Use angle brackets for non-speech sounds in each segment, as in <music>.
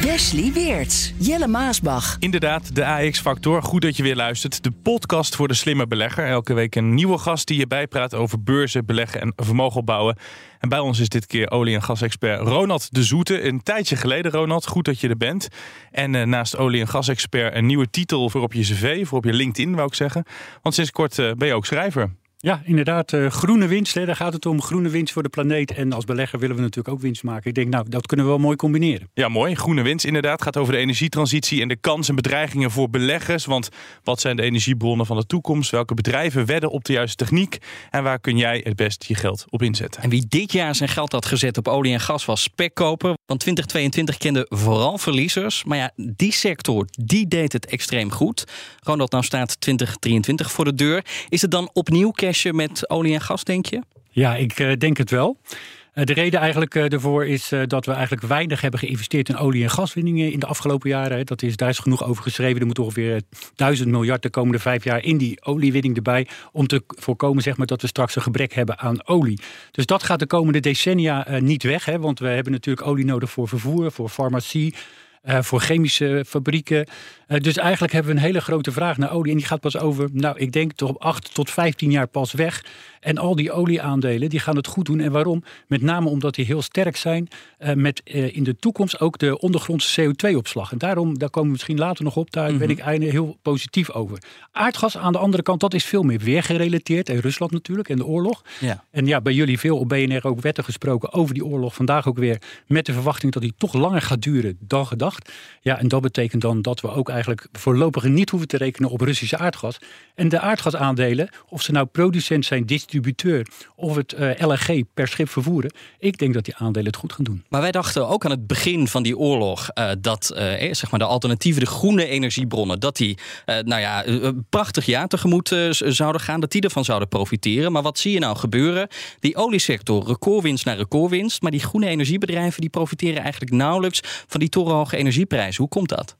Wesley Weerts, Jelle Maasbach. Inderdaad, de AX-factor. Goed dat je weer luistert. De podcast voor de slimme belegger. Elke week een nieuwe gast die je bijpraat over beurzen, beleggen en vermogen opbouwen. En bij ons is dit keer olie- en gasexpert Ronald de Zoete. Een tijdje geleden, Ronald. Goed dat je er bent. En uh, naast olie- en gasexpert een nieuwe titel voor op je cv, voor op je LinkedIn, wou ik zeggen. Want sinds kort uh, ben je ook schrijver. Ja, inderdaad. Uh, groene winst, hè, daar gaat het om. Groene winst voor de planeet. En als belegger willen we natuurlijk ook winst maken. Ik denk, nou, dat kunnen we wel mooi combineren. Ja, mooi. Groene winst inderdaad gaat over de energietransitie en de kansen en bedreigingen voor beleggers. Want wat zijn de energiebronnen van de toekomst? Welke bedrijven wedden op de juiste techniek? En waar kun jij het best je geld op inzetten? En wie dit jaar zijn geld had gezet op olie en gas was spekkoper. Want 2022 kende vooral verliezers. Maar ja, die sector, die deed het extreem goed. Ronald, nou staat 2023 voor de deur. Is het dan opnieuw met olie en gas, denk je? Ja, ik uh, denk het wel. Uh, de reden eigenlijk uh, daarvoor is dat we eigenlijk weinig hebben geïnvesteerd in olie- en gaswinningen in de afgelopen jaren. Dat is, daar is genoeg over geschreven. Er moet ongeveer duizend miljard de komende vijf jaar in die oliewinning erbij. Om te voorkomen zeg maar, dat we straks een gebrek hebben aan olie. Dus dat gaat de komende decennia niet weg. Hè, want we hebben natuurlijk olie nodig voor vervoer, voor farmacie. Voor chemische fabrieken. Uh, dus eigenlijk hebben we een hele grote vraag naar olie. En die gaat pas over, nou, ik denk toch op 8 tot 15 jaar pas weg. En al die olieaandelen, die gaan het goed doen. En waarom? Met name omdat die heel sterk zijn uh, met in de toekomst ook de ondergrondse CO2-opslag. En daarom, daar komen we misschien later nog op, daar mm -hmm. ben ik eigenlijk heel positief over. Aardgas aan de andere kant, dat is veel meer weergerelateerd. En Rusland natuurlijk, en de oorlog. Ja. En ja, bij jullie veel op BNR ook wetten gesproken over die oorlog. Vandaag ook weer met de verwachting dat die toch langer gaat duren dan gedacht. Ja, en dat betekent dan dat we ook eigenlijk voorlopig niet hoeven te rekenen op Russische aardgas. En de aardgasaandelen, of ze nou producent zijn, distributeur of het uh, LNG per schip vervoeren, ik denk dat die aandelen het goed gaan doen. Maar wij dachten ook aan het begin van die oorlog uh, dat uh, zeg maar de alternatieven, de groene energiebronnen, dat die nou ja, een prachtig jaar tegemoet zouden gaan, dat die ervan zouden profiteren. Maar wat zie je nou gebeuren? Die oliesector, recordwinst naar recordwinst, maar die groene energiebedrijven die profiteren eigenlijk nauwelijks van die torenhoge energieprijzen. Hoe komt dat?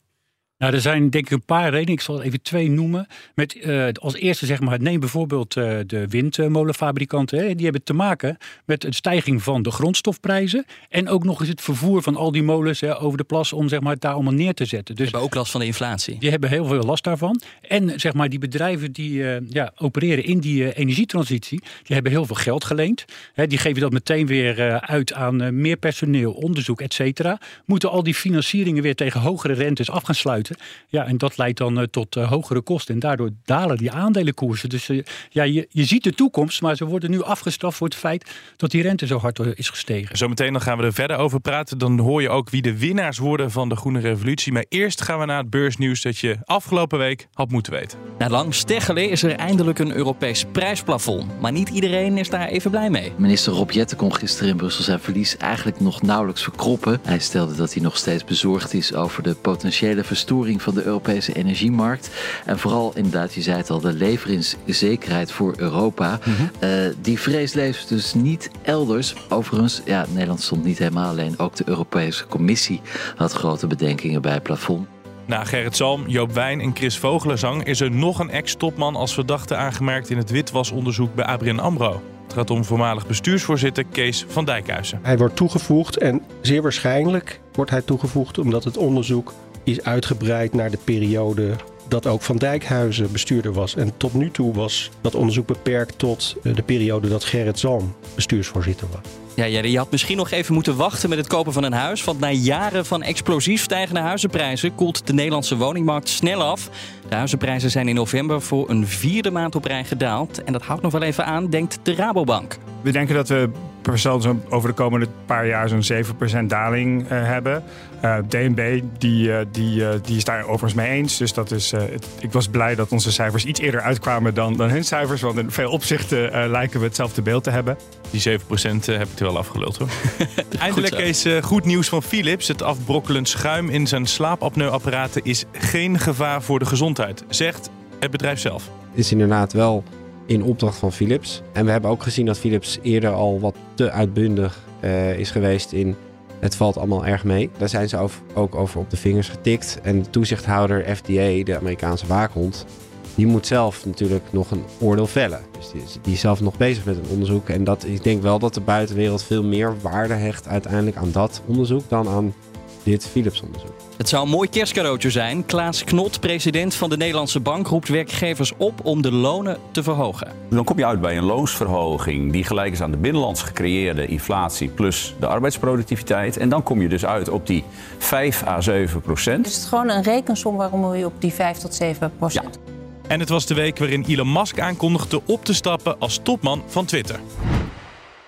Nou, er zijn denk ik een paar redenen. Ik zal er even twee noemen. Met uh, als eerste zeg maar, neem bijvoorbeeld uh, de windmolenfabrikanten. Hè, die hebben te maken met de stijging van de grondstofprijzen. En ook nog eens het vervoer van al die molens hè, over de plas om zeg maar, het daar allemaal neer te zetten. Dus, hebben ook last van de inflatie. Die hebben heel veel last daarvan. En zeg maar, die bedrijven die uh, ja, opereren in die energietransitie, die hebben heel veel geld geleend. Hè, die geven dat meteen weer uit aan meer personeel, onderzoek, et cetera. Moeten al die financieringen weer tegen hogere rentes af gaan sluiten. Ja, en dat leidt dan uh, tot uh, hogere kosten. En daardoor dalen die aandelenkoersen. Dus uh, ja, je, je ziet de toekomst, maar ze worden nu afgestraft voor het feit dat die rente zo hard is gestegen. Zometeen dan gaan we er verder over praten. Dan hoor je ook wie de winnaars worden van de Groene Revolutie. Maar eerst gaan we naar het beursnieuws dat je afgelopen week had moeten weten. Na lang steggelen is er eindelijk een Europees prijsplafond. Maar niet iedereen is daar even blij mee. Minister Rob Jetten kon gisteren in Brussel zijn verlies eigenlijk nog nauwelijks verkroppen. Hij stelde dat hij nog steeds bezorgd is over de potentiële verstoring van de Europese energiemarkt. En vooral inderdaad, je zei het al, de leveringszekerheid voor Europa. Mm -hmm. uh, die vrees leeft dus niet elders. Overigens, ja, Nederland stond niet helemaal alleen. Ook de Europese Commissie had grote bedenkingen bij het plafond. Na Gerrit Salm, Joop Wijn en Chris Vogelenzang is er nog een ex-topman als verdachte aangemerkt in het witwasonderzoek bij ABN AMRO. Het gaat om voormalig bestuursvoorzitter Kees van Dijkhuizen. Hij wordt toegevoegd en zeer waarschijnlijk wordt hij toegevoegd omdat het onderzoek is uitgebreid naar de periode dat ook Van Dijkhuizen bestuurder was. En tot nu toe was dat onderzoek beperkt tot de periode dat Gerrit Zalm bestuursvoorzitter was. Ja, je had misschien nog even moeten wachten met het kopen van een huis. Want na jaren van explosief stijgende huizenprijzen koelt de Nederlandse woningmarkt snel af. De huizenprijzen zijn in november voor een vierde maand op rij gedaald. En dat houdt nog wel even aan, denkt de Rabobank. We denken dat we zal zo over de komende paar jaar zo'n 7% daling uh, hebben. Uh, DNB die, uh, die, die is daar overigens mee eens. Dus dat is, het, ik was blij dat onze cijfers iets eerder uitkwamen dan, dan hun cijfers. Want in veel opzichten lijken we hetzelfde beeld te hebben. Die 7% heb ik er wel afgeluld hoor. <laughs> Eindelijk is goed nieuws van Philips. Het afbrokkelend schuim in zijn slaapapneuapparaten is geen gevaar voor de gezondheid, zegt het bedrijf zelf. Het is inderdaad wel in opdracht van Philips. En we hebben ook gezien dat Philips eerder al wat te uitbundig uh, is geweest in het valt allemaal erg mee. Daar zijn ze ook over op de vingers getikt. En de toezichthouder FDA, de Amerikaanse waakhond, die moet zelf natuurlijk nog een oordeel vellen. Dus die is, die is zelf nog bezig met een onderzoek. En dat, ik denk wel dat de buitenwereld veel meer waarde hecht uiteindelijk aan dat onderzoek dan aan dit Philips-onderzoek. Het zou een mooi kerstcadeautje zijn. Klaas Knot, president van de Nederlandse Bank, roept werkgevers op om de lonen te verhogen. Dan kom je uit bij een loonsverhoging die gelijk is aan de binnenlands gecreëerde inflatie plus de arbeidsproductiviteit. En dan kom je dus uit op die 5 à 7 procent. Is het gewoon een rekensom waarom je op die 5 tot 7 procent? Ja. En het was de week waarin Elon Musk aankondigde op te stappen als topman van Twitter.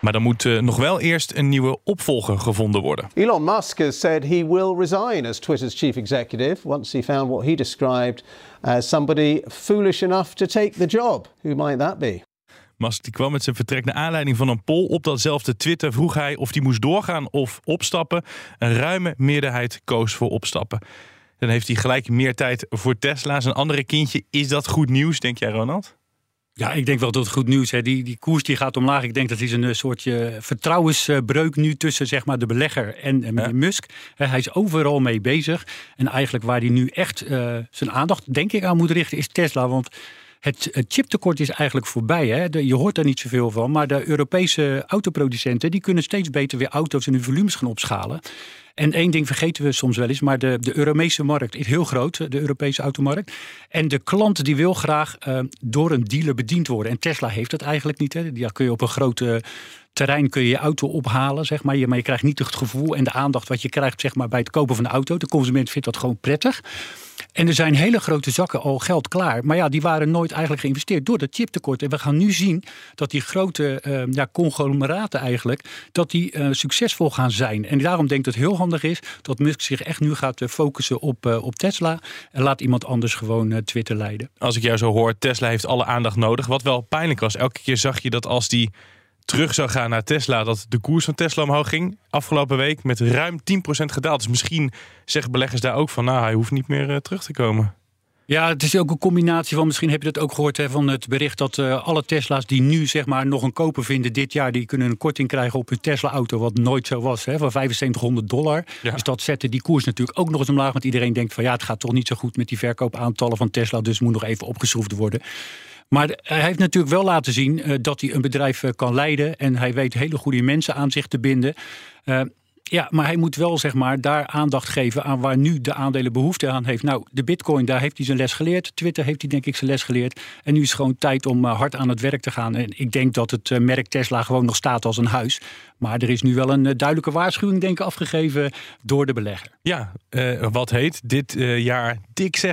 Maar dan moet uh, nog wel eerst een nieuwe opvolger gevonden worden. Elon Musk has said he will resign as Twitter's chief executive once he found what he described as somebody foolish enough to take the job. Who might that be? Musk die kwam met zijn vertrek naar aanleiding van een poll op datzelfde Twitter. Vroeg hij of hij moest doorgaan of opstappen. Een ruime meerderheid koos voor opstappen. Dan heeft hij gelijk meer tijd voor Tesla. Zijn andere kindje. Is dat goed nieuws, denk jij, Ronald? Ja, ik denk wel dat het goed nieuws is. Die, die koers die gaat omlaag. Ik denk dat is een eh, soortje vertrouwensbreuk nu tussen zeg maar, de belegger en, en Musk. hij is overal mee bezig. En eigenlijk waar hij nu echt uh, zijn aandacht, denk ik, aan moet richten, is Tesla. Want het, het chiptekort is eigenlijk voorbij. Hè? je hoort er niet zoveel van. Maar de Europese autoproducenten die kunnen steeds beter weer auto's en hun volumes gaan opschalen. En één ding vergeten we soms wel eens, maar de, de Europese markt is heel groot, de Europese automarkt. En de klant die wil graag uh, door een dealer bediend worden. En Tesla heeft dat eigenlijk niet. Hè. Ja, kun je op een grote terrein kun je je auto ophalen, zeg maar. maar je krijgt niet het gevoel en de aandacht wat je krijgt zeg maar, bij het kopen van de auto. De consument vindt dat gewoon prettig. En er zijn hele grote zakken al geld klaar. Maar ja, die waren nooit eigenlijk geïnvesteerd door dat chiptekort. En we gaan nu zien dat die grote uh, ja, conglomeraten eigenlijk... dat die uh, succesvol gaan zijn. En daarom denk ik dat het heel handig is... dat Musk zich echt nu gaat uh, focussen op, op Tesla. En laat iemand anders gewoon Twitter leiden. Als ik jou zo hoor, Tesla heeft alle aandacht nodig. Wat wel pijnlijk was, elke keer zag je dat als die terug zou gaan naar Tesla, dat de koers van Tesla omhoog ging. Afgelopen week met ruim 10% gedaald. Dus misschien zeggen beleggers daar ook van, nou, hij hoeft niet meer uh, terug te komen. Ja, het is ook een combinatie van, misschien heb je dat ook gehoord hè, van het bericht dat uh, alle Tesla's die nu zeg maar nog een koper vinden dit jaar, die kunnen een korting krijgen op hun Tesla-auto, wat nooit zo was, hè, van 7500 dollar. Ja. Dus dat zette die koers natuurlijk ook nog eens omlaag, want iedereen denkt van ja, het gaat toch niet zo goed met die verkoopaantallen van Tesla, dus moet nog even opgeschroefd worden. Maar hij heeft natuurlijk wel laten zien uh, dat hij een bedrijf uh, kan leiden. En hij weet hele goede mensen aan zich te binden. Ja, maar hij moet wel zeg maar daar aandacht geven aan waar nu de aandelen behoefte aan heeft. Nou, de bitcoin, daar heeft hij zijn les geleerd. Twitter heeft hij denk ik zijn les geleerd. En nu is het gewoon tijd om uh, hard aan het werk te gaan. En ik denk dat het uh, merk Tesla gewoon nog staat als een huis. Maar er is nu wel een uh, duidelijke waarschuwing denk ik afgegeven door de belegger. Ja, wat heet dit jaar dik 60%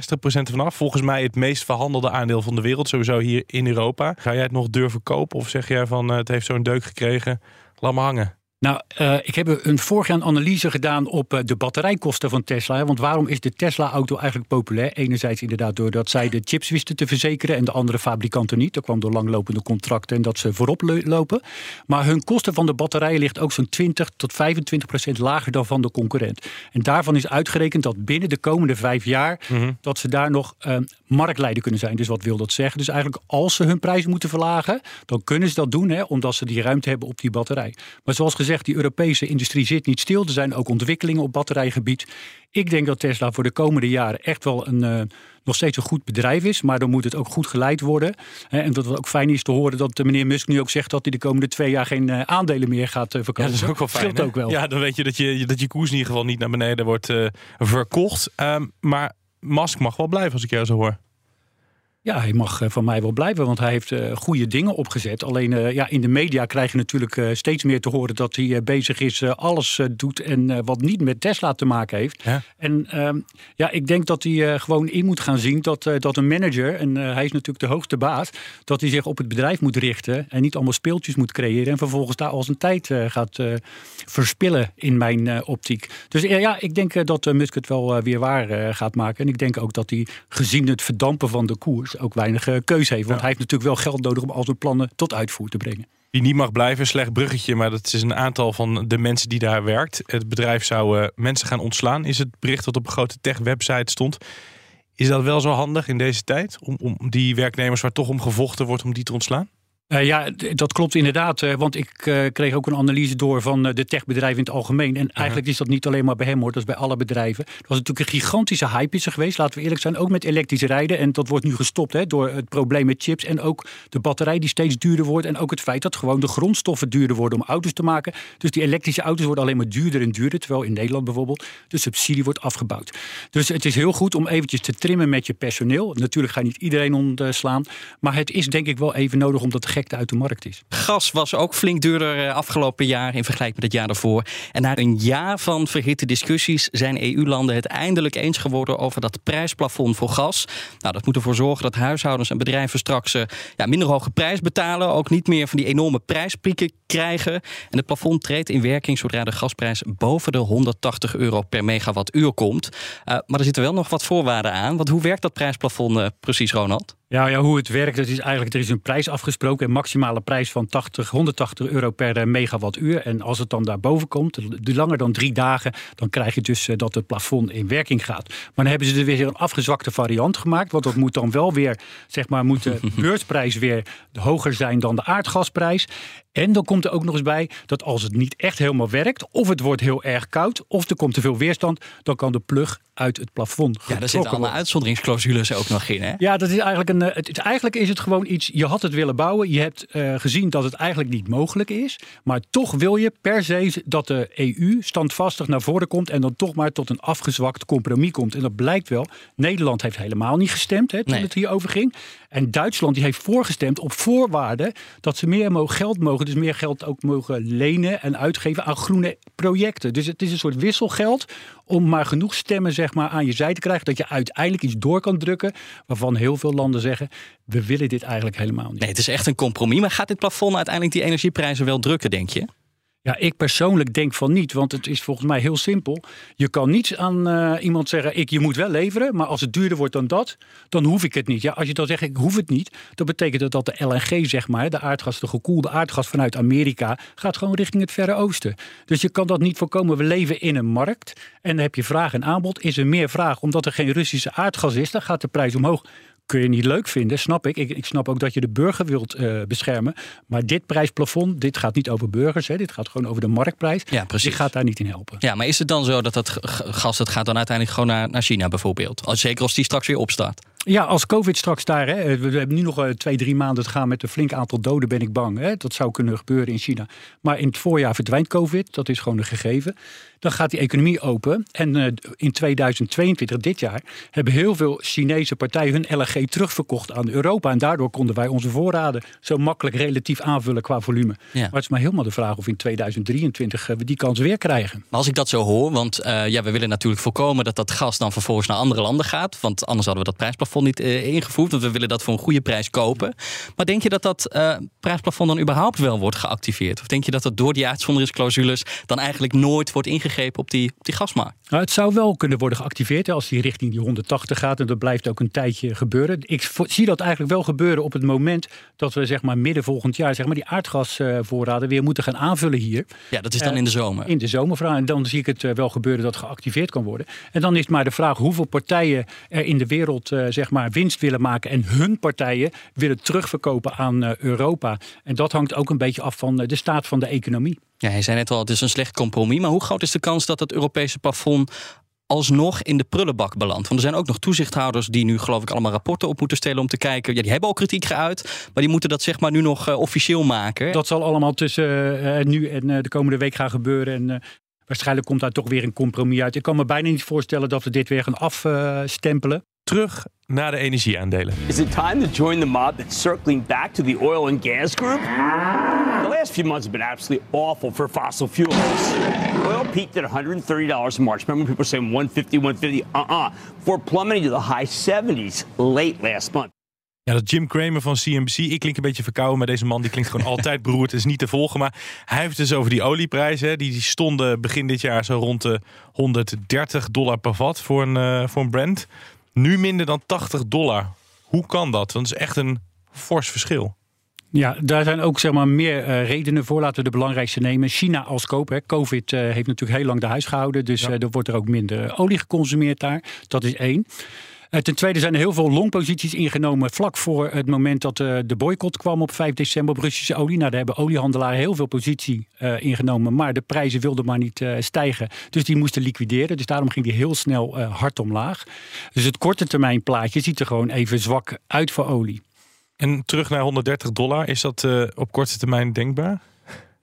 vanaf. Volgens mij het meest verhandelde aandeel van de wereld, sowieso hier in Europa. Ga jij het nog durven kopen of zeg jij van het heeft zo'n deuk gekregen? Laat maar hangen. Nou, uh, ik heb een voorgaande analyse gedaan op uh, de batterijkosten van Tesla. Want waarom is de Tesla-auto eigenlijk populair? Enerzijds inderdaad doordat zij de chips wisten te verzekeren en de andere fabrikanten niet. Dat kwam door langlopende contracten en dat ze voorop lopen. Maar hun kosten van de batterijen ligt ook zo'n 20 tot 25 procent lager dan van de concurrent. En daarvan is uitgerekend dat binnen de komende vijf jaar mm -hmm. dat ze daar nog uh, marktleider kunnen zijn. Dus wat wil dat zeggen? Dus eigenlijk als ze hun prijs moeten verlagen, dan kunnen ze dat doen, hè, omdat ze die ruimte hebben op die batterij. Maar zoals gezegd die Europese industrie zit niet stil. Er zijn ook ontwikkelingen op batterijgebied. Ik denk dat Tesla voor de komende jaren echt wel een, uh, nog steeds een goed bedrijf is. Maar dan moet het ook goed geleid worden. en dat het ook fijn is te horen dat de meneer Musk nu ook zegt dat hij de komende twee jaar geen uh, aandelen meer gaat uh, verkopen. Ja, dat is ook wel fijn. ook wel. Ja, dan weet je dat, je dat je koers in ieder geval niet naar beneden wordt verkocht. Um, maar Musk mag wel blijven als ik jou zo hoor. Ja, hij mag eh, van mij wel blijven, want hij heeft uh, goede dingen opgezet. Alleen uh, ja, in de media krijg je natuurlijk uh, steeds meer te horen dat hij bezig is, alles doet en wat niet met Tesla te maken heeft. Ja. En ehm, ja, ik denk dat hij gewoon in moet gaan zien dat, dat een manager, en hij is natuurlijk de hoogste baas, dat hij zich op het bedrijf moet richten en niet allemaal speeltjes moet creëren en vervolgens daar al zijn tijd gaat verspillen in mijn optiek. Dus ja, ik denk dat Musk het wel weer waar gaat maken. En ik denk ook dat hij gezien het verdampen van de koers ook weinig uh, keuze heeft. Want hij heeft natuurlijk wel geld nodig om al zijn plannen tot uitvoer te brengen. Die niet mag blijven, slecht bruggetje, maar dat is een aantal van de mensen die daar werkt. Het bedrijf zou uh, mensen gaan ontslaan, is het bericht dat op een grote tech-website stond. Is dat wel zo handig in deze tijd? Om, om die werknemers waar toch om gevochten wordt, om die te ontslaan? Uh, ja, dat klopt inderdaad. Uh, want ik uh, kreeg ook een analyse door van de techbedrijven in het algemeen. En eigenlijk is dat niet alleen maar bij hem hoor, dat is bij alle bedrijven. Er was natuurlijk een gigantische hype is er geweest, laten we eerlijk zijn. Ook met elektrisch rijden. En dat wordt nu gestopt hè, door het probleem met chips. En ook de batterij die steeds duurder wordt. En ook het feit dat gewoon de grondstoffen duurder worden om auto's te maken. Dus die elektrische auto's worden alleen maar duurder en duurder. Terwijl in Nederland bijvoorbeeld de subsidie wordt afgebouwd. Dus het is heel goed om eventjes te trimmen met je personeel. Natuurlijk ga je niet iedereen ontslaan. Maar het is denk ik wel even nodig om dat uit de markt is. Gas was ook flink duurder eh, afgelopen jaar in vergelijking met het jaar daarvoor. En na een jaar van verhitte discussies zijn EU-landen het eindelijk eens geworden over dat prijsplafond voor gas. Nou, dat moet ervoor zorgen dat huishoudens en bedrijven straks uh, ja, minder hoge prijs betalen. Ook niet meer van die enorme prijspieken krijgen. En het plafond treedt in werking zodra de gasprijs boven de 180 euro per megawattuur komt. Uh, maar er zitten wel nog wat voorwaarden aan. Want hoe werkt dat prijsplafond precies, Ronald? Ja, ja, hoe het werkt, dat is eigenlijk, er is een prijs afgesproken. Een maximale prijs van 80, 180 euro per eh, megawattuur. En als het dan daarboven komt, langer dan drie dagen, dan krijg je dus eh, dat het plafond in werking gaat. Maar dan hebben ze er weer een afgezwakte variant gemaakt. Want dat moet dan wel weer, zeg maar, moet de <laughs> beursprijs weer hoger zijn dan de aardgasprijs. En dan komt er ook nog eens bij dat als het niet echt helemaal werkt, of het wordt heel erg koud, of er komt te veel weerstand, dan kan de plug uit het plafond. Ja, daar zitten allemaal uitzonderingsclausules ook nog in. Hè? Ja, dat is eigenlijk een. Het, het, eigenlijk is het gewoon iets. Je had het willen bouwen. Je hebt uh, gezien dat het eigenlijk niet mogelijk is. Maar toch wil je per se dat de EU standvastig naar voren komt. En dan toch maar tot een afgezwakt compromis komt. En dat blijkt wel. Nederland heeft helemaal niet gestemd hè, toen nee. het hierover ging. En Duitsland die heeft voorgestemd op voorwaarde dat ze meer geld mogen, dus meer geld ook mogen lenen en uitgeven aan groene projecten. Dus het is een soort wisselgeld om maar genoeg stemmen zeg maar, aan je zij te krijgen dat je uiteindelijk iets door kan drukken waarvan heel veel landen zeggen we willen dit eigenlijk helemaal niet. Nee, het is echt een compromis. Maar gaat dit plafond uiteindelijk die energieprijzen wel drukken, denk je? Ja, ik persoonlijk denk van niet, want het is volgens mij heel simpel. Je kan niet aan uh, iemand zeggen, ik, je moet wel leveren, maar als het duurder wordt dan dat, dan hoef ik het niet. Ja, als je dan zegt, ik hoef het niet, dan betekent dat dat de LNG, zeg maar, de aardgas, de gekoelde aardgas vanuit Amerika, gaat gewoon richting het Verre Oosten. Dus je kan dat niet voorkomen. We leven in een markt en dan heb je vraag en aanbod. Is er meer vraag omdat er geen Russische aardgas is, dan gaat de prijs omhoog kun je niet leuk vinden, snap ik. Ik, ik snap ook dat je de burger wilt uh, beschermen. Maar dit prijsplafond, dit gaat niet over burgers. Hè, dit gaat gewoon over de marktprijs. Ja, precies. Dit gaat daar niet in helpen. Ja, maar is het dan zo dat dat gas dat gaat dan uiteindelijk gewoon naar, naar China bijvoorbeeld? Zeker als die straks weer opstaat. Ja, als COVID straks daar, hè, we hebben nu nog uh, twee, drie maanden te gaan met een flink aantal doden, ben ik bang. Hè. Dat zou kunnen gebeuren in China. Maar in het voorjaar verdwijnt COVID, dat is gewoon een gegeven. Dan gaat die economie open. En uh, in 2022, dit jaar, hebben heel veel Chinese partijen hun LNG terugverkocht aan Europa. En daardoor konden wij onze voorraden zo makkelijk relatief aanvullen qua volume. Ja. Maar het is maar helemaal de vraag of in 2023 uh, we die kans weer krijgen. Maar als ik dat zo hoor, want ja, we willen natuurlijk voorkomen dat dat gas dan vervolgens naar andere landen gaat. Want anders hadden we dat prijsplafond niet uh, ingevoerd. Want we willen dat voor een goede prijs kopen. Maar denk je dat dat uh, prijsplafond dan überhaupt wel wordt geactiveerd? Of denk je dat dat door die uitzonderingsclausules dan eigenlijk nooit wordt ingegrepen op die, op die gasmarkt? Nou, het zou wel kunnen worden geactiveerd als die richting die 180 gaat. En dat blijft ook een tijdje gebeuren. Ik zie dat eigenlijk wel gebeuren op het moment dat we zeg maar midden volgend jaar zeg maar, die aardgasvoorraden weer moeten gaan aanvullen hier. Ja, dat is dan in de zomer. In de zomer. En dan zie ik het wel gebeuren dat geactiveerd kan worden. En dan is maar de vraag hoeveel partijen er in de wereld zeg maar winst willen maken en hun partijen willen terugverkopen aan uh, Europa. En dat hangt ook een beetje af van uh, de staat van de economie. Ja, hij zei net al, het is een slecht compromis. Maar hoe groot is de kans dat het Europese plafond alsnog in de prullenbak belandt. Want er zijn ook nog toezichthouders die nu geloof ik allemaal rapporten op moeten stellen om te kijken. Ja, die hebben al kritiek geuit, maar die moeten dat zeg maar nu nog uh, officieel maken. Dat zal allemaal tussen uh, nu en uh, de komende week gaan gebeuren. En waarschijnlijk komt daar toch weer een compromis uit. Ik kan me bijna niet voorstellen dat we dit weer gaan afstempelen. Terug naar de energieaandelen. Is it time to join the mob that's circling back to the oil and gas group? The last few months have been absolutely awful for fossil fuels. Oil peaked at $130 in March. Remember people saying 150, 150? Uh-uh. Before plummeting to the high 70s late last month. Ja, dat Jim Cramer van CNBC. Ik klink een beetje verkouden, maar deze man die klinkt gewoon <laughs> altijd beroerd. Het is niet te volgen. Maar hij heeft het dus over die olieprijzen. Die stonden begin dit jaar zo rond de 130 dollar per vat voor een, uh, voor een Brent. Nu minder dan 80 dollar. Hoe kan dat? Want dat is echt een fors verschil. Ja, daar zijn ook zeg maar, meer uh, redenen voor. Laten we de belangrijkste nemen. China als koop. Hè. Covid uh, heeft natuurlijk heel lang de huis gehouden. Dus ja. uh, er wordt er ook minder olie geconsumeerd daar. Dat is één. Ten tweede zijn er heel veel longposities ingenomen vlak voor het moment dat de boycott kwam op 5 december op Russische olie. Nou, daar hebben oliehandelaren heel veel positie ingenomen, maar de prijzen wilden maar niet stijgen. Dus die moesten liquideren. Dus daarom ging die heel snel hard omlaag. Dus het korte termijn plaatje ziet er gewoon even zwak uit voor olie. En terug naar 130 dollar, is dat op korte termijn denkbaar?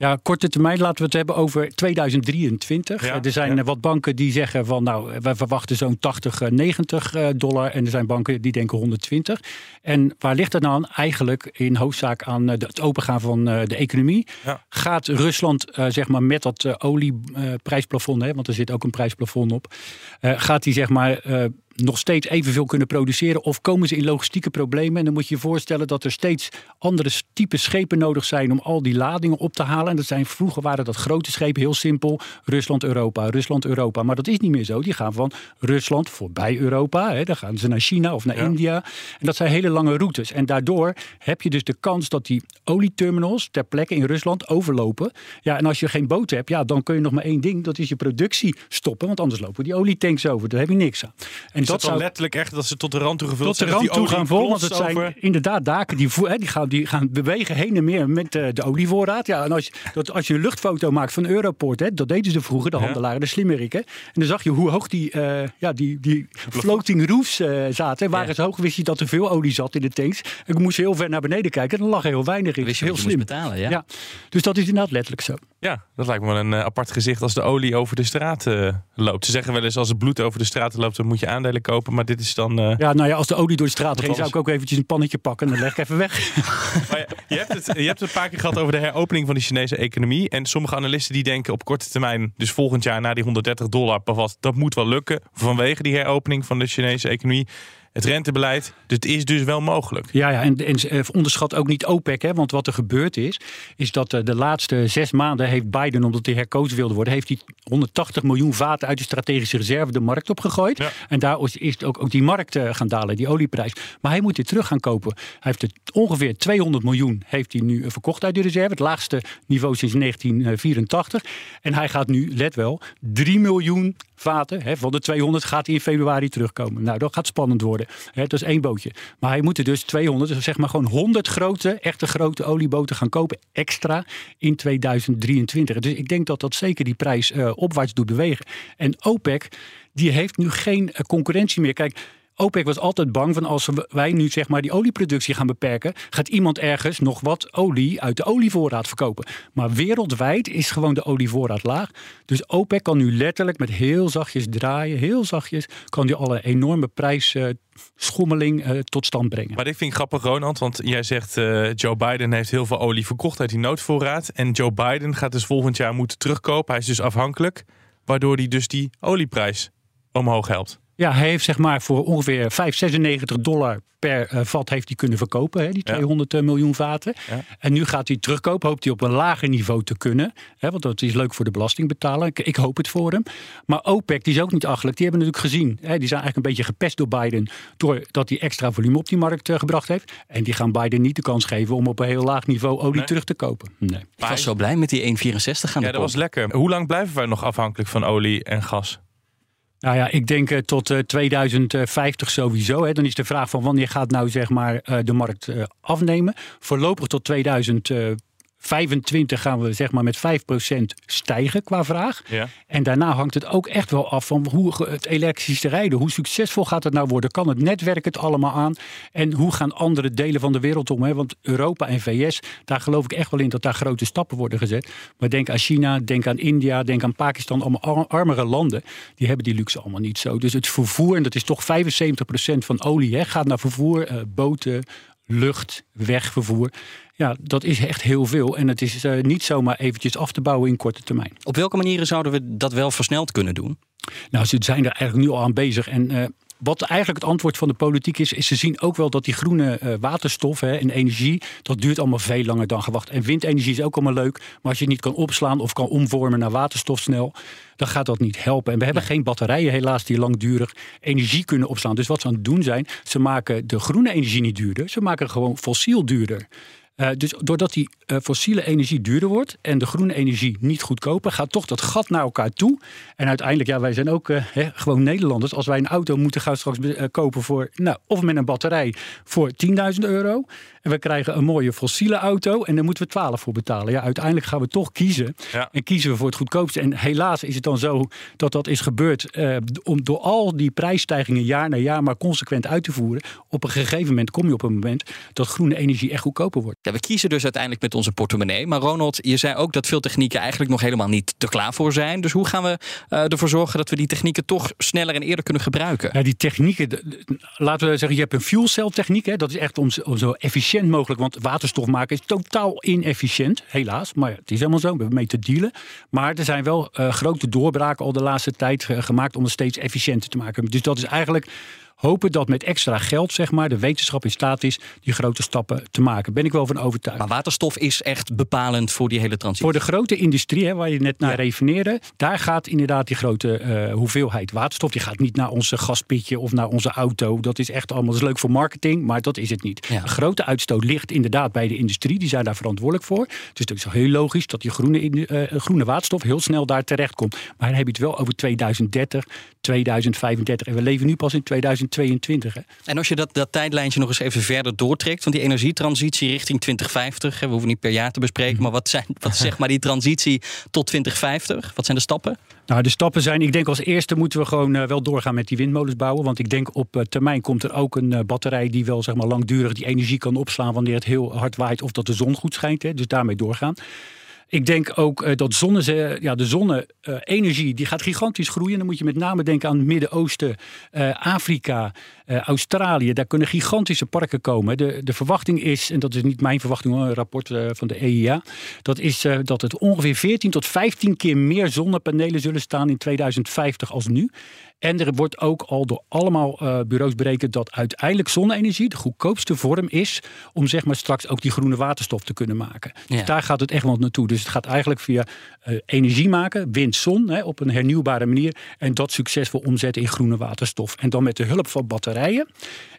Ja, korte termijn laten we het hebben over 2023. Ja, er zijn ja. wat banken die zeggen van nou, wij verwachten zo'n 80, 90 dollar. En er zijn banken die denken 120. En waar ligt dat nou aan? Eigenlijk in hoofdzaak aan het opengaan van de economie. Ja. Gaat Rusland zeg maar met dat olieprijsplafond, hè, want er zit ook een prijsplafond op, gaat die zeg maar nog steeds evenveel kunnen produceren? Of komen ze in logistieke problemen? En dan moet je je voorstellen dat er steeds andere type schepen nodig zijn om al die ladingen op te halen. En dat zijn, vroeger waren dat grote schepen, heel simpel. Rusland, Europa, Rusland, Europa. Maar dat is niet meer zo. Die gaan van Rusland voorbij Europa. Hè. Dan gaan ze naar China of naar Ja. India. En dat zijn hele lange routes. En daardoor heb je dus de kans dat die olieterminals ter plekke in Rusland overlopen. Ja, en als je geen boot hebt, ja, dan kun je nog maar één ding. Dat is je productie stoppen. Want anders lopen die olietanks over. Daar heb je niks aan. En dat, dan letterlijk echt dat ze tot de rand toe gevuld tot de zijn? rand toe gaan vol. Want het zijn inderdaad daken die, hè, die, gaan, die gaan bewegen heen en meer met eh, de olievoorraad. Ja, en als, je- dat, als je een luchtfoto maakt van Europort, hè, dat deden ze vroeger, de handelaren, de slimmerikken. En dan zag je hoe hoog die, eh, ja, die, die floating roofs eh, zaten. En waren zo hoog, wist je dat er veel olie zat in de tanks. En ik moest heel ver naar beneden kijken en dan lag er heel weinig in. Wist je heel je slim. betalen, ja? Dus dat is inderdaad letterlijk zo. Ja, dat lijkt me wel een apart gezicht als de olie over de straat eh, loopt. Ze zeggen wel eens als het bloed over de straat loopt, dan moet je aandelen kopen. Maar dit is dan... eh, Ja, nou ja, als de olie door de straat Wat ging, zou ik ook eventjes een pannetje pakken en dan leg ik even weg. <laughs> Maar je, hebt het, je hebt het een paar keer gehad over de heropening van de Chinese economie. En sommige analisten die denken op korte termijn, dus volgend jaar na die 130 dollar per watt, dat moet wel lukken vanwege die heropening van de Chinese economie. Het rentebeleid, dus het is dus wel mogelijk. Ja, ja en, en eh, onderschat ook niet OPEC. Hè, want wat er gebeurd is, is dat eh, de laatste zes maanden heeft Biden, omdat hij herkozen wilde worden, heeft hij 180 miljoen vaten uit de strategische reserve de markt opgegooid. Ja. En daar is- ook, ook die markt eh, gaan dalen, die olieprijs. Maar hij moet dit terug gaan kopen. Hij heeft het ongeveer 200 miljoen heeft hij nu verkocht uit de reserve. Het laagste niveau sinds 1984. En hij gaat nu, let wel, 3 miljoen vaten hè, van de 200 gaat hij in februari terugkomen. Nou, dat gaat spannend worden. Hè, dat is één bootje. Maar hij moet er dus 200, dus zeg maar gewoon 100 grote, echte grote olieboten gaan kopen. Extra in 2023. Dus ik denk dat dat zeker die prijs eh, opwaarts doet bewegen. En OPEC, die heeft nu geen eh, concurrentie meer. Kijk. OPEC was altijd bang van als wij nu zeg maar die olieproductie gaan beperken, gaat iemand ergens nog wat olie uit de olievoorraad verkopen. Maar wereldwijd is gewoon de olievoorraad laag. Dus OPEC kan nu letterlijk met heel zachtjes draaien, heel zachtjes, kan die alle enorme prijsschommeling eh, tot stand brengen. Maar dit vind ik grappig, Ronald, want jij zegt eh, Joe Biden heeft heel veel olie verkocht uit die noodvoorraad. En Joe Biden gaat dus volgend jaar moeten terugkopen. Hij is dus afhankelijk, waardoor hij dus die olieprijs omhoog helpt. Ja, hij heeft zeg maar voor ongeveer 5,96 dollar per eh, vat heeft hij kunnen verkopen, hè, die Ja. 200 eh, miljoen vaten. Ja. En nu gaat hij terugkopen, hoopt hij op een lager niveau te kunnen. Hè, want dat is leuk voor de belastingbetaler. Ik, ik hoop het voor hem. Maar OPEC, die is ook niet achterlijk. Die hebben natuurlijk gezien, hè, die zijn eigenlijk een beetje gepest door Biden... doordat hij extra volume op die markt eh, gebracht heeft. En die gaan Biden niet de kans geven om op een heel laag niveau olie Nee. terug te kopen. Nee. Ik was zo blij met die 1,64 aan Ja, dat was lekker. Hoe lang blijven wij nog afhankelijk van olie en gas? Nou ja, ik denk eh, tot eh, 2050 sowieso. Hè. Dan is de vraag van wanneer gaat nou zeg maar eh, de markt eh, afnemen. Voorlopig tot 25 gaan we zeg maar met 5% stijgen qua vraag. Ja. En daarna hangt het ook echt wel af van hoe het elektrische rijden. Hoe succesvol gaat het nou worden? Kan het netwerk het allemaal aan? En hoe gaan andere delen van de wereld om? Hè? Want Europa en VS, daar geloof ik echt wel in dat daar grote stappen worden gezet. Maar denk aan China, denk aan India, denk aan Pakistan. Allemaal ar- armere landen. Die hebben die luxe allemaal niet zo. Dus het vervoer, en dat is toch 75% van olie, hè, gaat naar vervoer, eh, boten, lucht, wegvervoer. Ja, dat is echt heel veel. En het is eh, niet zomaar eventjes af te bouwen in korte termijn. Op welke manieren zouden we dat wel versneld kunnen doen? Nou, ze zijn er eigenlijk nu al aan bezig. En eh, wat eigenlijk het antwoord van de politiek is, is ze zien ook wel dat die groene eh, waterstof hè, en energie, dat duurt allemaal veel langer dan gewacht. En windenergie is ook allemaal leuk, maar als je het niet kan opslaan of kan omvormen naar waterstof snel, dan gaat dat niet helpen. En we hebben geen batterijen helaas die langdurig energie kunnen opslaan. Dus wat ze aan het doen zijn, ze maken de groene energie niet duurder, ze maken gewoon fossiel duurder. Eh, dus doordat die eh, fossiele energie duurder wordt en de groene energie niet goedkoper, gaat toch dat gat naar elkaar toe. En uiteindelijk, ja, wij zijn ook eh, hè, gewoon Nederlanders. Als wij een auto moeten gaan straks kopen voor, nou, of met een batterij voor 10.000 euro. En we krijgen een mooie fossiele auto en daar moeten we 12 voor betalen. Ja, uiteindelijk gaan we toch kiezen. Ja. En kiezen we voor het goedkoopste. En helaas is het dan zo dat dat is gebeurd om door al die prijsstijgingen jaar na jaar maar consequent uit te voeren. Op een gegeven moment kom je op een moment dat groene energie echt goedkoper wordt. We kiezen dus uiteindelijk met onze portemonnee. Maar Ronald, je zei ook dat veel technieken eigenlijk nog helemaal niet te klaar voor zijn. Dus hoe gaan we eh, ervoor zorgen dat we die technieken toch sneller en eerder kunnen gebruiken? Ja, die technieken, laten we zeggen, je hebt een fuel cell techniek. Hè, dat is echt om, zo- efficiënt mogelijk, want waterstof maken is totaal inefficiënt, helaas. Maar het is helemaal zo, we hebben mee te dealen. Maar er zijn wel eh, grote doorbraken al de laatste tijd eh, gemaakt om het steeds efficiënter te maken. Dus dat is eigenlijk hopen dat met extra geld, zeg maar, de wetenschap in staat is die grote stappen te maken. Ben ik wel van overtuigd. Maar waterstof is echt bepalend voor die hele transitie. Voor de grote industrie, hè, waar je net naar refereerde, daar gaat inderdaad die grote eh, hoeveelheid waterstof. Die gaat niet naar onze gaspitje of naar onze auto. Dat is echt allemaal dat is leuk voor marketing, maar dat is het niet. Ja. De grote uitstoot ligt inderdaad bij de industrie. Die zijn daar verantwoordelijk voor. Dus het is heel logisch dat die groene, eh, groene waterstof heel snel daar terecht komt. Maar dan heb je het wel over 2030, 2035. En we leven nu pas in 2022. Hè. En als je dat, dat tijdlijntje nog eens even verder doortrekt, van die energietransitie richting 2050, hè, we hoeven niet per jaar te bespreken, maar wat, zijn, wat is zeg maar die transitie tot 2050? Wat zijn de stappen? Nou, de stappen zijn, ik denk als eerste moeten we gewoon eh, wel doorgaan met die windmolens bouwen. Want ik denk op eh, termijn komt er ook een eh, batterij die wel zeg maar langdurig die energie kan opslaan wanneer het heel hard waait of dat de zon goed schijnt. Hè, dus daarmee doorgaan. Ik denk ook eh, dat zonne, ja, de zonne-energie die gaat gigantisch groeien. Dan moet je met name denken aan het Midden-Oosten, eh, Afrika, eh, Australië. Daar kunnen gigantische parken komen. De, de verwachting is, en dat is niet mijn verwachting, een rapport eh, van de EIA. Dat is eh, dat het ongeveer 14 tot 15 keer meer zonnepanelen zullen staan in 2050 als nu. En er wordt ook al door allemaal eh, bureaus berekend dat uiteindelijk zonne-energie de goedkoopste vorm is om zeg maar straks ook die groene waterstof te kunnen maken. Ja. Dus daar gaat het echt wel naartoe. Dus het gaat eigenlijk via eh, energie maken, wind, zon, hè, op een hernieuwbare manier. En dat succesvol omzetten in groene waterstof. En dan met de hulp van batterijen.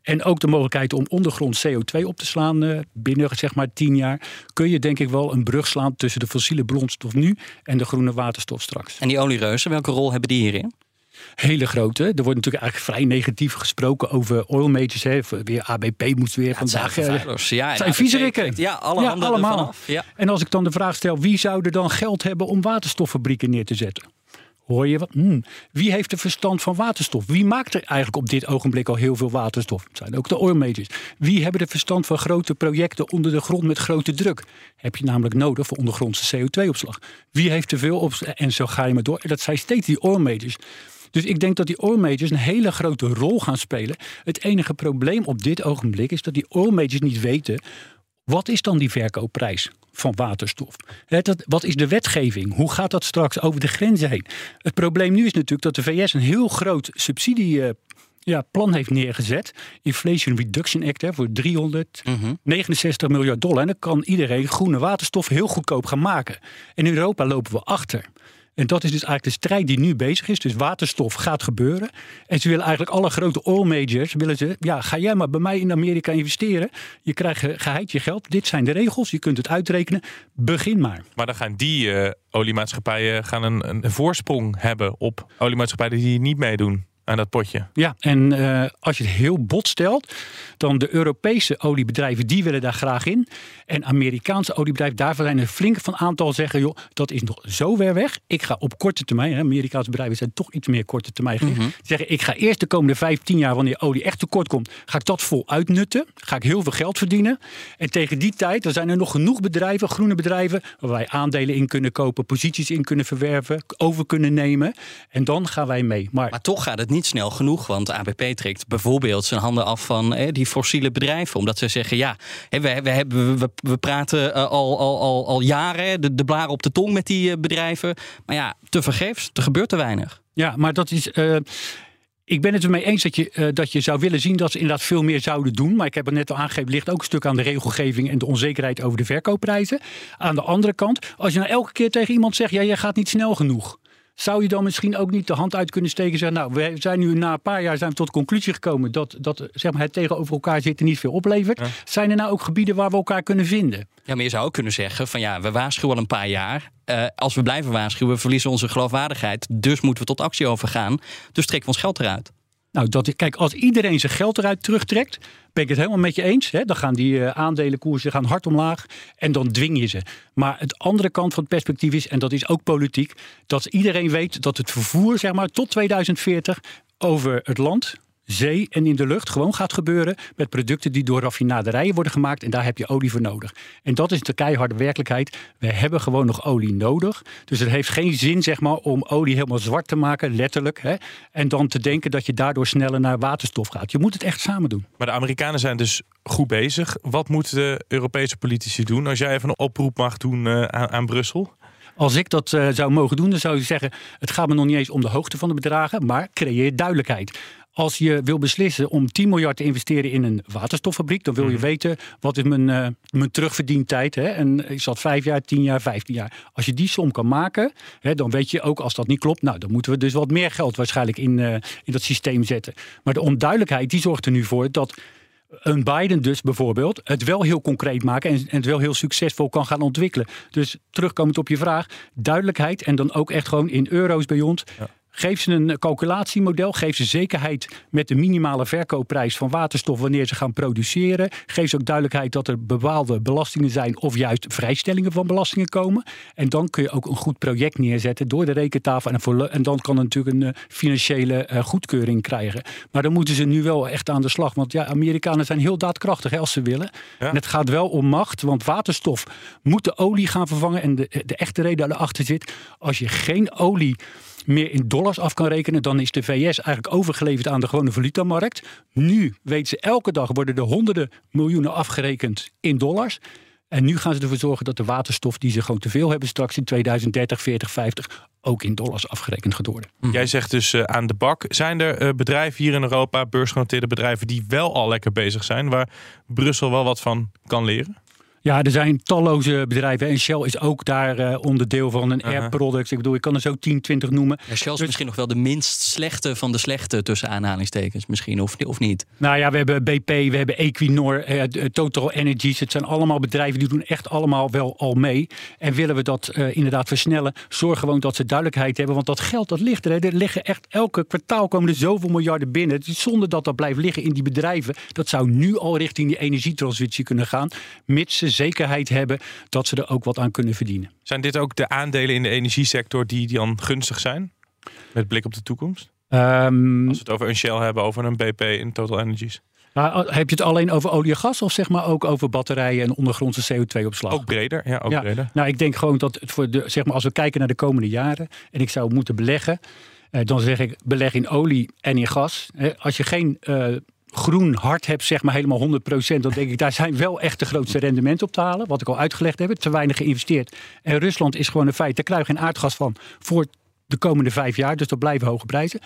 En ook de mogelijkheid om ondergrond CO2 op te slaan eh, binnen zeg maar 10 jaar. Kun je denk ik wel een brug slaan tussen de fossiele bronstof nu en de groene waterstof straks. En die oliereuzen, welke rol hebben die hierin? Hele grote. Er wordt natuurlijk eigenlijk vrij negatief gesproken over oil majors. Hè. Weer ABP moest weer zijn vandaag... vervuilers. Ja, zijn ABP viezerikken. trekt- ja, alle. Ja. En als ik dan de vraag stel, wie zou er dan geld hebben om waterstoffabrieken neer te zetten? Hoor je wat? Hmm. Wie heeft er verstand van waterstof? Wie maakt er eigenlijk op dit ogenblik al heel veel waterstof? Het zijn ook de oil majors. Wie hebben er verstand van grote projecten onder de grond met grote druk? Heb je namelijk nodig voor ondergrondse CO2-opslag. Wie heeft te veel op En zo ga je maar door. En dat zijn steeds die oil majors. Dus ik denk dat die oil majors een hele grote rol gaan spelen. Het enige probleem op dit ogenblik is dat die oil majors niet weten wat is dan die verkoopprijs van waterstof? Wat is de wetgeving? Hoe gaat dat straks over de grenzen heen? Het probleem nu is natuurlijk dat de VS een heel groot subsidie. eh, ja, heeft neergezet. Inflation Reduction Act hè, voor 369 miljard dollar. En dan kan iedereen groene waterstof heel goedkoop gaan maken. En in Europa lopen we achter. En dat is dus eigenlijk de strijd die nu bezig is. Dus waterstof gaat gebeuren. En ze willen eigenlijk alle grote oil majors... willen ze, ja, ga jij maar bij mij in Amerika investeren. Je krijgt ge- geheid je geld. Dit zijn de regels. Je kunt het uitrekenen. Begin maar. Maar dan gaan die eh, oliemaatschappijen gaan een, een voorsprong hebben op oliemaatschappijen die niet meedoen aan dat potje. Ja, en eh, als je het heel bot stelt, dan de Europese oliebedrijven, die willen daar graag in. En Amerikaanse oliebedrijven, daarvan zijn er flink van aantal zeggen, joh, dat is nog zo ver weg. Ik ga op korte termijn, hè, Amerikaanse bedrijven zijn toch iets meer korte termijn. Mhm. Zeggen, ik ga eerst de komende 15 jaar, wanneer olie echt tekort komt, ga ik dat vol uitnutten. Ga ik heel veel geld verdienen. En tegen die tijd, dan zijn er nog genoeg bedrijven, groene bedrijven, waar wij aandelen in kunnen kopen, posities in kunnen verwerven, over kunnen nemen. En dan gaan wij mee. Maar, Maar toch gaat het niet snel genoeg, want ABP trekt bijvoorbeeld zijn handen af van eh, die fossiele bedrijven. Omdat ze zeggen, ja, hè, we, we, hebben, we, praten eh, al, al, al, al jaren de, blaren op de tong met die eh, bedrijven. Maar ja, te vergeefs, er gebeurt te weinig. Ja, maar dat is. ik ben het ermee eens dat je, dat je zou willen zien dat ze inderdaad veel meer zouden doen. Maar ik heb het net al aangegeven, ligt ook een stuk aan de regelgeving en de onzekerheid over de verkoopprijzen. Aan de andere kant, als je nou elke keer tegen iemand zegt, ja, jij gaat niet snel genoeg. Zou je dan misschien ook niet de hand uit kunnen steken en zeggen, nou, we zijn nu na een paar jaar zijn we tot de conclusie gekomen dat, dat zeg maar, het tegenover elkaar zitten niet veel oplevert. Zijn er nou ook gebieden waar we elkaar kunnen vinden? Ja, maar je zou ook kunnen zeggen van ja, we waarschuwen al een paar jaar. Eh, als we blijven waarschuwen, we verliezen onze geloofwaardigheid. Dus moeten we tot actie overgaan. Dus trekken we ons geld eruit. Nou, dat, kijk, als iedereen zijn geld eruit terugtrekt, ben ik het helemaal met je eens. Hè? Dan gaan die eh, aandelenkoersen gaan hard omlaag en dan dwing je ze. Maar het andere kant van het perspectief is, en dat is ook politiek, dat iedereen weet dat het vervoer, zeg maar, tot 2040 over het land, zee en in de lucht gewoon gaat gebeuren met producten die door raffinaderijen worden gemaakt en daar heb je olie voor nodig. En dat is de keiharde werkelijkheid. We hebben gewoon nog olie nodig. Dus het heeft geen zin zeg maar om olie helemaal zwart te maken, letterlijk, hè, en dan te denken dat je daardoor sneller naar waterstof gaat. Je moet het echt samen doen. Maar de Amerikanen zijn dus goed bezig. Wat moeten de Europese politici doen? Als jij even een oproep mag doen eh, aan, aan Brussel. Als ik dat eh, zou mogen doen, dan zou ik zeggen: het gaat me nog niet eens om de hoogte van de bedragen, maar creëer duidelijkheid. Als je wil beslissen om 10 miljard te investeren in een waterstoffabriek, dan wil je weten wat is mijn, eh, mijn terugverdientijd. Hè? En is dat 5 jaar, 10 jaar, 15 jaar? Als je die som kan maken, hè, dan weet je ook als dat niet klopt, nou dan moeten we dus wat meer geld waarschijnlijk in, eh, in dat systeem zetten. Maar de onduidelijkheid die zorgt er nu voor dat een Biden dus bijvoorbeeld het wel heel concreet maken en, en het wel heel succesvol kan gaan ontwikkelen. Dus terugkomend op je vraag, duidelijkheid en dan ook echt gewoon in euro's bij ons. Geef ze een calculatiemodel, geef ze zekerheid met de minimale verkoopprijs van waterstof wanneer ze gaan produceren. Geef ze ook duidelijkheid dat er bepaalde belastingen zijn of juist vrijstellingen van belastingen komen. En dan kun je ook een goed project neerzetten door de rekentafel. En, dan kan het natuurlijk een eh, financiële eh, goedkeuring krijgen. Maar dan moeten ze nu wel echt aan de slag. Want ja, Amerikanen zijn heel daadkrachtig hè, als ze willen. En het gaat wel om macht, want waterstof moet de olie gaan vervangen. En de, de echte reden daarachter zit, als je geen olie meer in dollars af kan rekenen, dan is de VS eigenlijk overgeleverd aan de gewone valutamarkt. Nu weten ze elke dag worden er honderden miljoenen afgerekend in dollars. En nu gaan ze ervoor zorgen dat de waterstof die ze gewoon te veel hebben straks in 2030, 40, 50 ook in dollars afgerekend gaat worden. Jij zegt dus eh, aan de bak. Zijn er eh, bedrijven hier in Europa, beursgenoteerde bedrijven, die wel al lekker bezig zijn, waar Brussel wel wat van kan leren? Ja, er zijn talloze bedrijven. En Shell is ook daar eh, onderdeel van. Een Uh-huh. Air Products. Ik bedoel, ik kan er zo 10, 20 noemen. Ja, Shell is Dus- misschien nog wel de minst slechte van de slechte tussen aanhalingstekens. Misschien, of, of niet. Nou ja, we hebben BP, we hebben Equinor, eh, Total Energies. Het zijn allemaal bedrijven die doen echt allemaal wel al mee. En willen we dat eh, inderdaad versnellen, zorg gewoon dat ze duidelijkheid hebben. Want dat geld, dat ligt er. Hè. Er liggen echt elke kwartaal komen er zoveel miljarden binnen. Zonder dat dat blijft liggen in die bedrijven. Dat zou nu al richting die energietransitie kunnen gaan. Mits ze zekerheid hebben dat ze er ook wat aan kunnen verdienen. Zijn dit ook de aandelen in de energiesector die, die dan gunstig zijn? Met blik op de toekomst? Ehm, Als we het over een Shell hebben, over een BP in Total Energies. maar heb je het alleen over olie en gas of zeg maar ook over batterijen en ondergrondse CO2-opslag? Ook breder, ja, ook breder. Nou, ik denk gewoon dat het voor de, zeg maar, als we kijken naar de komende jaren en ik zou moeten beleggen, eh, dan zeg ik beleg in olie en in gas. Als je geen eh, groen hart hebt, zeg maar helemaal 100%, dan denk ik daar zijn wel echt de grootste rendementen op te halen. Wat ik al uitgelegd heb, te weinig geïnvesteerd. En Rusland is gewoon een feit, daar krijg je geen aardgas van voor de komende vijf jaar, dus dat blijven hoge prijzen.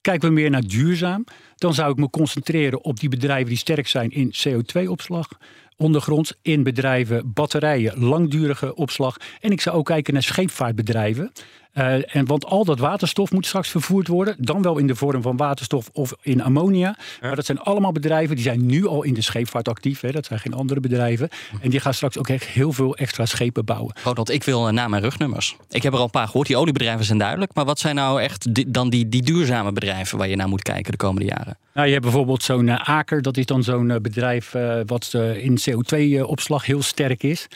Kijken we meer naar duurzaam, dan zou ik me concentreren op die bedrijven die sterk zijn in CO2-opslag. ondergronds in bedrijven, batterijen, langdurige opslag. En ik zou ook kijken naar scheepvaartbedrijven. Uh, en want al dat waterstof moet straks vervoerd worden. Dan wel in de vorm van waterstof of in ammonia. Maar dat zijn allemaal bedrijven die zijn nu al in de scheepvaart actief. Hè. Dat zijn geen andere bedrijven. En die gaan straks ook echt heel veel extra schepen bouwen. Ronald, ik wil uh, naam en rugnummers. Ik heb er al een paar gehoord. Die oliebedrijven zijn duidelijk. Maar wat zijn nou echt die, dan die, die duurzame bedrijven waar je naar moet kijken de komende jaren? Nou, je hebt bijvoorbeeld zo'n uh, Aker. Dat is dan zo'n bedrijf wat in CO2-opslag heel sterk is.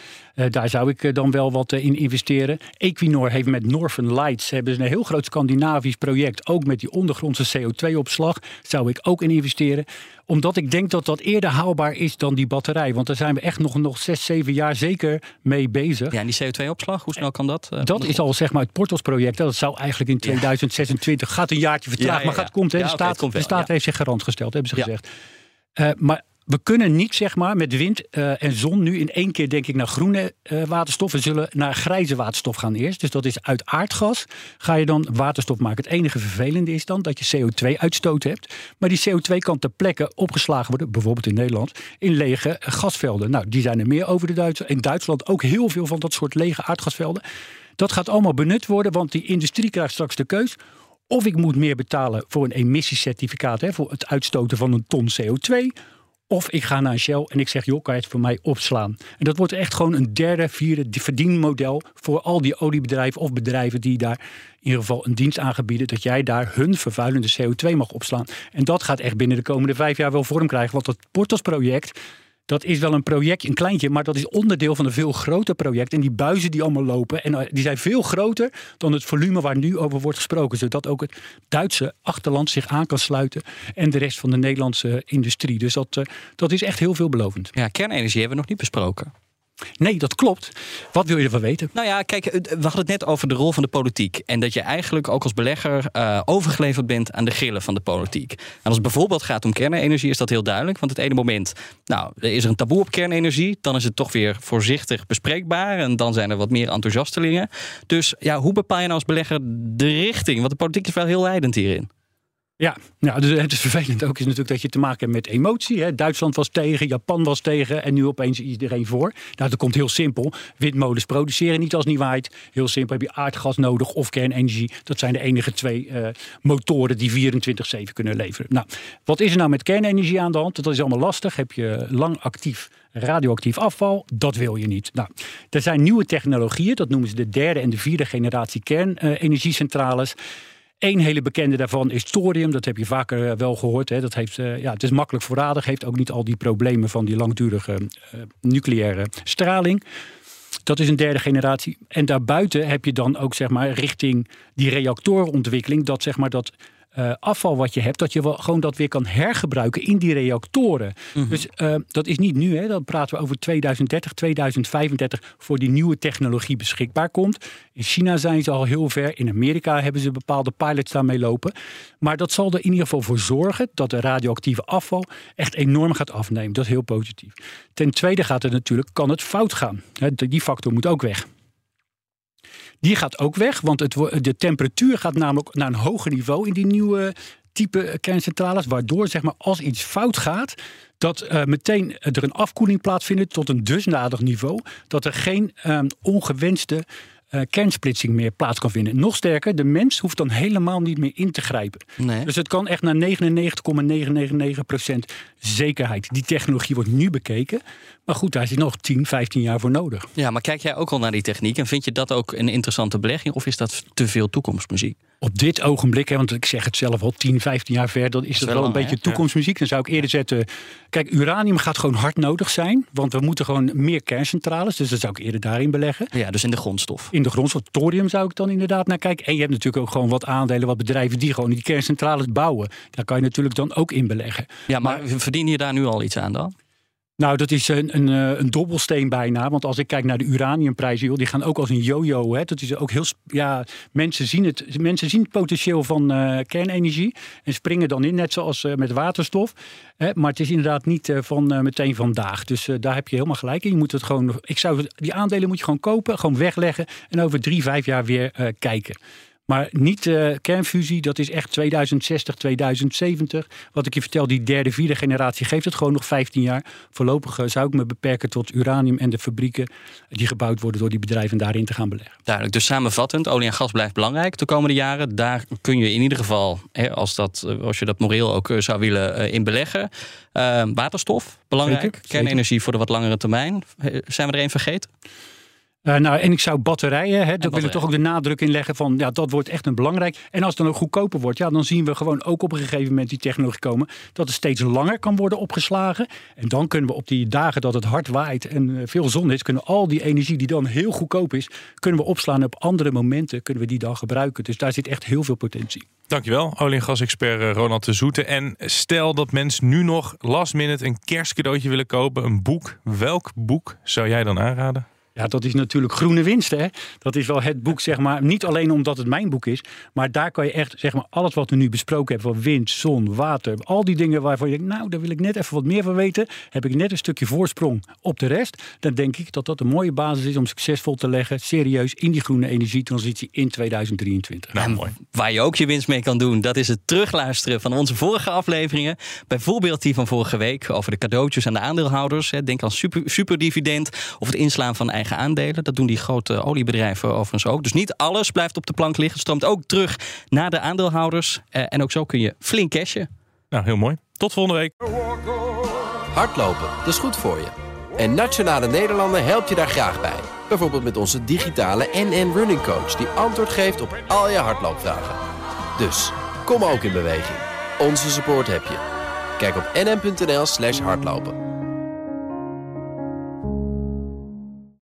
Daar zou ik dan wel wat in investeren. Equinor heeft met Northern Lights hebben ze een heel groot Scandinavisch project. Ook met die ondergrondse CO2-opslag. Zou ik ook in investeren. Omdat ik denk dat dat eerder haalbaar is dan die batterij. Want daar zijn we echt nog, nog zes, zeven jaar zeker mee bezig. Ja, en die CO2-opslag, hoe snel kan dat? Uh, dat is al zeg maar het Portos-project. Dat zou eigenlijk in 2026, gaat een jaartje vertragen, maar gaat komt. Hè, de staat, de staat heeft zich garant gesteld, hebben ze gezegd. Uh, maar we kunnen niet zeg maar, met wind uh, en zon nu in één keer denk ik naar groene uh, waterstof. We zullen naar grijze waterstof gaan eerst. Dus dat is uit aardgas ga je dan waterstof maken. Het enige vervelende is dan dat je CO2-uitstoot hebt. Maar die CO2 kan ter plekke opgeslagen worden, bijvoorbeeld in Nederland, in lege gasvelden. Nou, die zijn er meer over de Duitsers. In Duitsland ook heel veel van dat soort lege aardgasvelden. Dat gaat allemaal benut worden, want die industrie krijgt straks de keus. Of ik moet meer betalen voor een emissiecertificaat, hè, voor het uitstoten van een ton CO2 of ik ga naar een Shell en ik zeg, joh, kan je het voor mij opslaan? En dat wordt echt gewoon een derde, vierde verdienmodel voor al die oliebedrijven of bedrijven die daar in ieder geval een dienst aangebieden, dat jij daar hun vervuilende CO2 mag opslaan. En dat gaat echt binnen de komende vijf jaar wel vorm krijgen, want dat Portos-project, dat is wel een project, een kleintje, maar dat is onderdeel van een veel groter project. En die buizen die allemaal lopen, en eh, die zijn veel groter dan het volume waar nu over wordt gesproken. Zodat ook het Duitse achterland zich aan kan sluiten en de rest van de Nederlandse industrie. Dus dat, eh, dat is echt heel veelbelovend. Ja, kernenergie hebben we nog niet besproken. Nee, dat klopt. Wat wil je ervan weten? Nou ja, kijk, we hadden het net over de rol van de politiek. En dat je eigenlijk ook als belegger uh, overgeleverd bent aan de grillen van de politiek. En als het bijvoorbeeld gaat om kernenergie, is dat heel duidelijk. Want het ene moment, nou, is er een taboe op kernenergie. Dan is het toch weer voorzichtig bespreekbaar. En dan zijn er wat meer enthousiastelingen. Dus ja, hoe bepaal je nou als belegger de richting? Want de politiek is wel heel leidend hierin. Ja, nou, dus het is vervelend ook is natuurlijk dat je te maken hebt met emotie. Hè. Duitsland was tegen, Japan was tegen en nu opeens iedereen voor. Nou, dat komt heel simpel. Windmolens produceren niet als niet waait. Heel simpel heb je aardgas nodig of kernenergie. Dat zijn de enige twee uh, motoren die 24-7 kunnen leveren. Nou, wat is er nou met kernenergie aan de hand? Dat is allemaal lastig. Heb je lang actief radioactief afval, dat wil je niet. Nou, er zijn nieuwe technologieën, dat noemen ze de derde en de vierde generatie kernenergiecentrales. Eén hele bekende daarvan is thorium. Dat heb je vaker eh, wel gehoord. Hè. Dat heeft, uh, ja, het is makkelijk voorradig. Heeft ook niet al die problemen van die langdurige uh, nucleaire straling. Dat is een derde generatie. En daarbuiten heb je dan ook zeg maar, richting die reactorenontwikkeling... dat, zeg maar, dat uh, afval wat je hebt, dat je wel gewoon dat weer kan hergebruiken in die reactoren. Mm-hmm. Dus uh, dat is niet nu, hè, dan praten we over 2030, 2035 voor die nieuwe technologie beschikbaar komt. In China zijn ze al heel ver, in Amerika hebben ze bepaalde pilots daarmee lopen. Maar dat zal er in ieder geval voor zorgen dat de radioactieve afval echt enorm gaat afnemen. Dat is heel positief. Ten tweede gaat het natuurlijk, kan het fout gaan. Die factor moet ook weg. Die gaat ook weg, want het, de temperatuur gaat namelijk naar een hoger niveau in die nieuwe type kerncentrales. Waardoor, zeg maar, als iets fout gaat, dat uh, meteen er een afkoeling plaatsvindt tot een dusdanig niveau dat er geen um, ongewenste uh, kernsplitsing meer plaats kan vinden. Nog sterker, de mens hoeft dan helemaal niet meer in te grijpen. Nee. Dus het kan echt naar 99,999% zekerheid. Die technologie wordt nu bekeken. Maar goed, daar is nog 10, 15 jaar voor nodig. Ja, maar kijk jij ook al naar die techniek en vind je dat ook een interessante belegging of is dat te veel toekomstmuziek? Op dit ogenblik, hè, want ik zeg het zelf al 10, 15 jaar verder, dan is dat, wel, een beetje toekomstmuziek. Dan zou ik eerder zetten. Kijk, uranium gaat gewoon hard nodig zijn, want we moeten gewoon meer kerncentrales. Dus dat zou ik eerder daarin beleggen. Ja, dus in de grondstof. In de grondstof. Thorium zou ik dan inderdaad naar kijken. En je hebt natuurlijk ook gewoon wat aandelen, wat bedrijven die gewoon die kerncentrales bouwen. Daar kan je natuurlijk dan ook in beleggen. Ja, maar, maar verdien je daar nu al iets aan dan? Nou, dat is een, een, eh, een dobbelsteen bijna. Want als ik kijk naar de uraniumprijzen, die gaan ook als een yo-yo. Dat is ook heel. Ja, mensen, zien het, mensen zien het potentieel van uh, kernenergie en springen dan in, net zoals uh, met waterstof. Hè. Maar het is inderdaad niet van meteen vandaag. Dus daar heb je helemaal gelijk in. Je moet het gewoon. Ik zou die aandelen moet je gewoon kopen, gewoon wegleggen en over drie, vijf jaar weer kijken. Maar niet uh, kernfusie, dat is echt 2060, 2070. Wat ik je vertel, die derde, vierde generatie geeft het gewoon nog 15 jaar. Voorlopig uh, zou ik me beperken tot uranium en de fabrieken die gebouwd worden door die bedrijven daarin te gaan beleggen. Duidelijk. Dus samenvattend, olie en gas blijft belangrijk de komende jaren. Daar kun je in ieder geval, hè, als, dat, als je dat moreel ook zou willen, in beleggen. waterstof, belangrijk. Zeker, Kernenergie voor de wat langere termijn. Zijn we er één vergeten? Uh, nou, en ik zou batterijen, hè, dat wil ik toch ook de nadruk in leggen van ja, dat wordt echt een belangrijk. En als het dan ook goedkoper wordt, ja, dan zien we gewoon ook op een gegeven moment die technologie komen dat het steeds langer kan worden opgeslagen. En dan kunnen we op die dagen dat het hard waait en eh, veel zon is, kunnen al die energie die dan heel goedkoop is, kunnen we opslaan op andere momenten, kunnen we die dan gebruiken. Dus daar zit echt heel veel potentie. Dankjewel, olie- en gasexpert eh, Ronald de Zoete. En stel dat mensen nu nog last minute een kerstcadeautje willen kopen, een boek. Welk boek zou jij dan aanraden? Ja, dat is natuurlijk groene winst. Hè? Dat is wel het boek, zeg maar. Niet alleen omdat het mijn boek is, maar daar kan je echt, zeg maar, alles wat we nu besproken hebben: van wind, zon, water, al die dingen waarvan je denkt, nou, daar wil ik net even wat meer van weten. Heb ik net een stukje voorsprong op de rest. Dan denk ik dat dat een mooie basis is om succesvol te leggen, serieus, in die groene energietransitie in 2023. Nou, mooi. Waar je ook je winst mee kan doen, dat is het terugluisteren van onze vorige afleveringen. Bijvoorbeeld die van vorige week over de cadeautjes aan de aandeelhouders. Denk aan super, superdividend of het inslaan van eigen aandelen. Dat doen die grote oliebedrijven overigens ook. Dus niet alles blijft op de plank liggen. Het stroomt ook terug naar de aandeelhouders. Eh, en ook zo kun je flink cashen. Nou, heel mooi. Tot volgende week. Hardlopen, dat is goed voor je. En Nationale Nederlanden helpt je daar graag bij. Bijvoorbeeld met onze digitale NN Running Coach... die antwoord geeft op al je hardloopvragen. Dus, kom ook in beweging. Onze support heb je. Kijk op nn.nl slash hardlopen.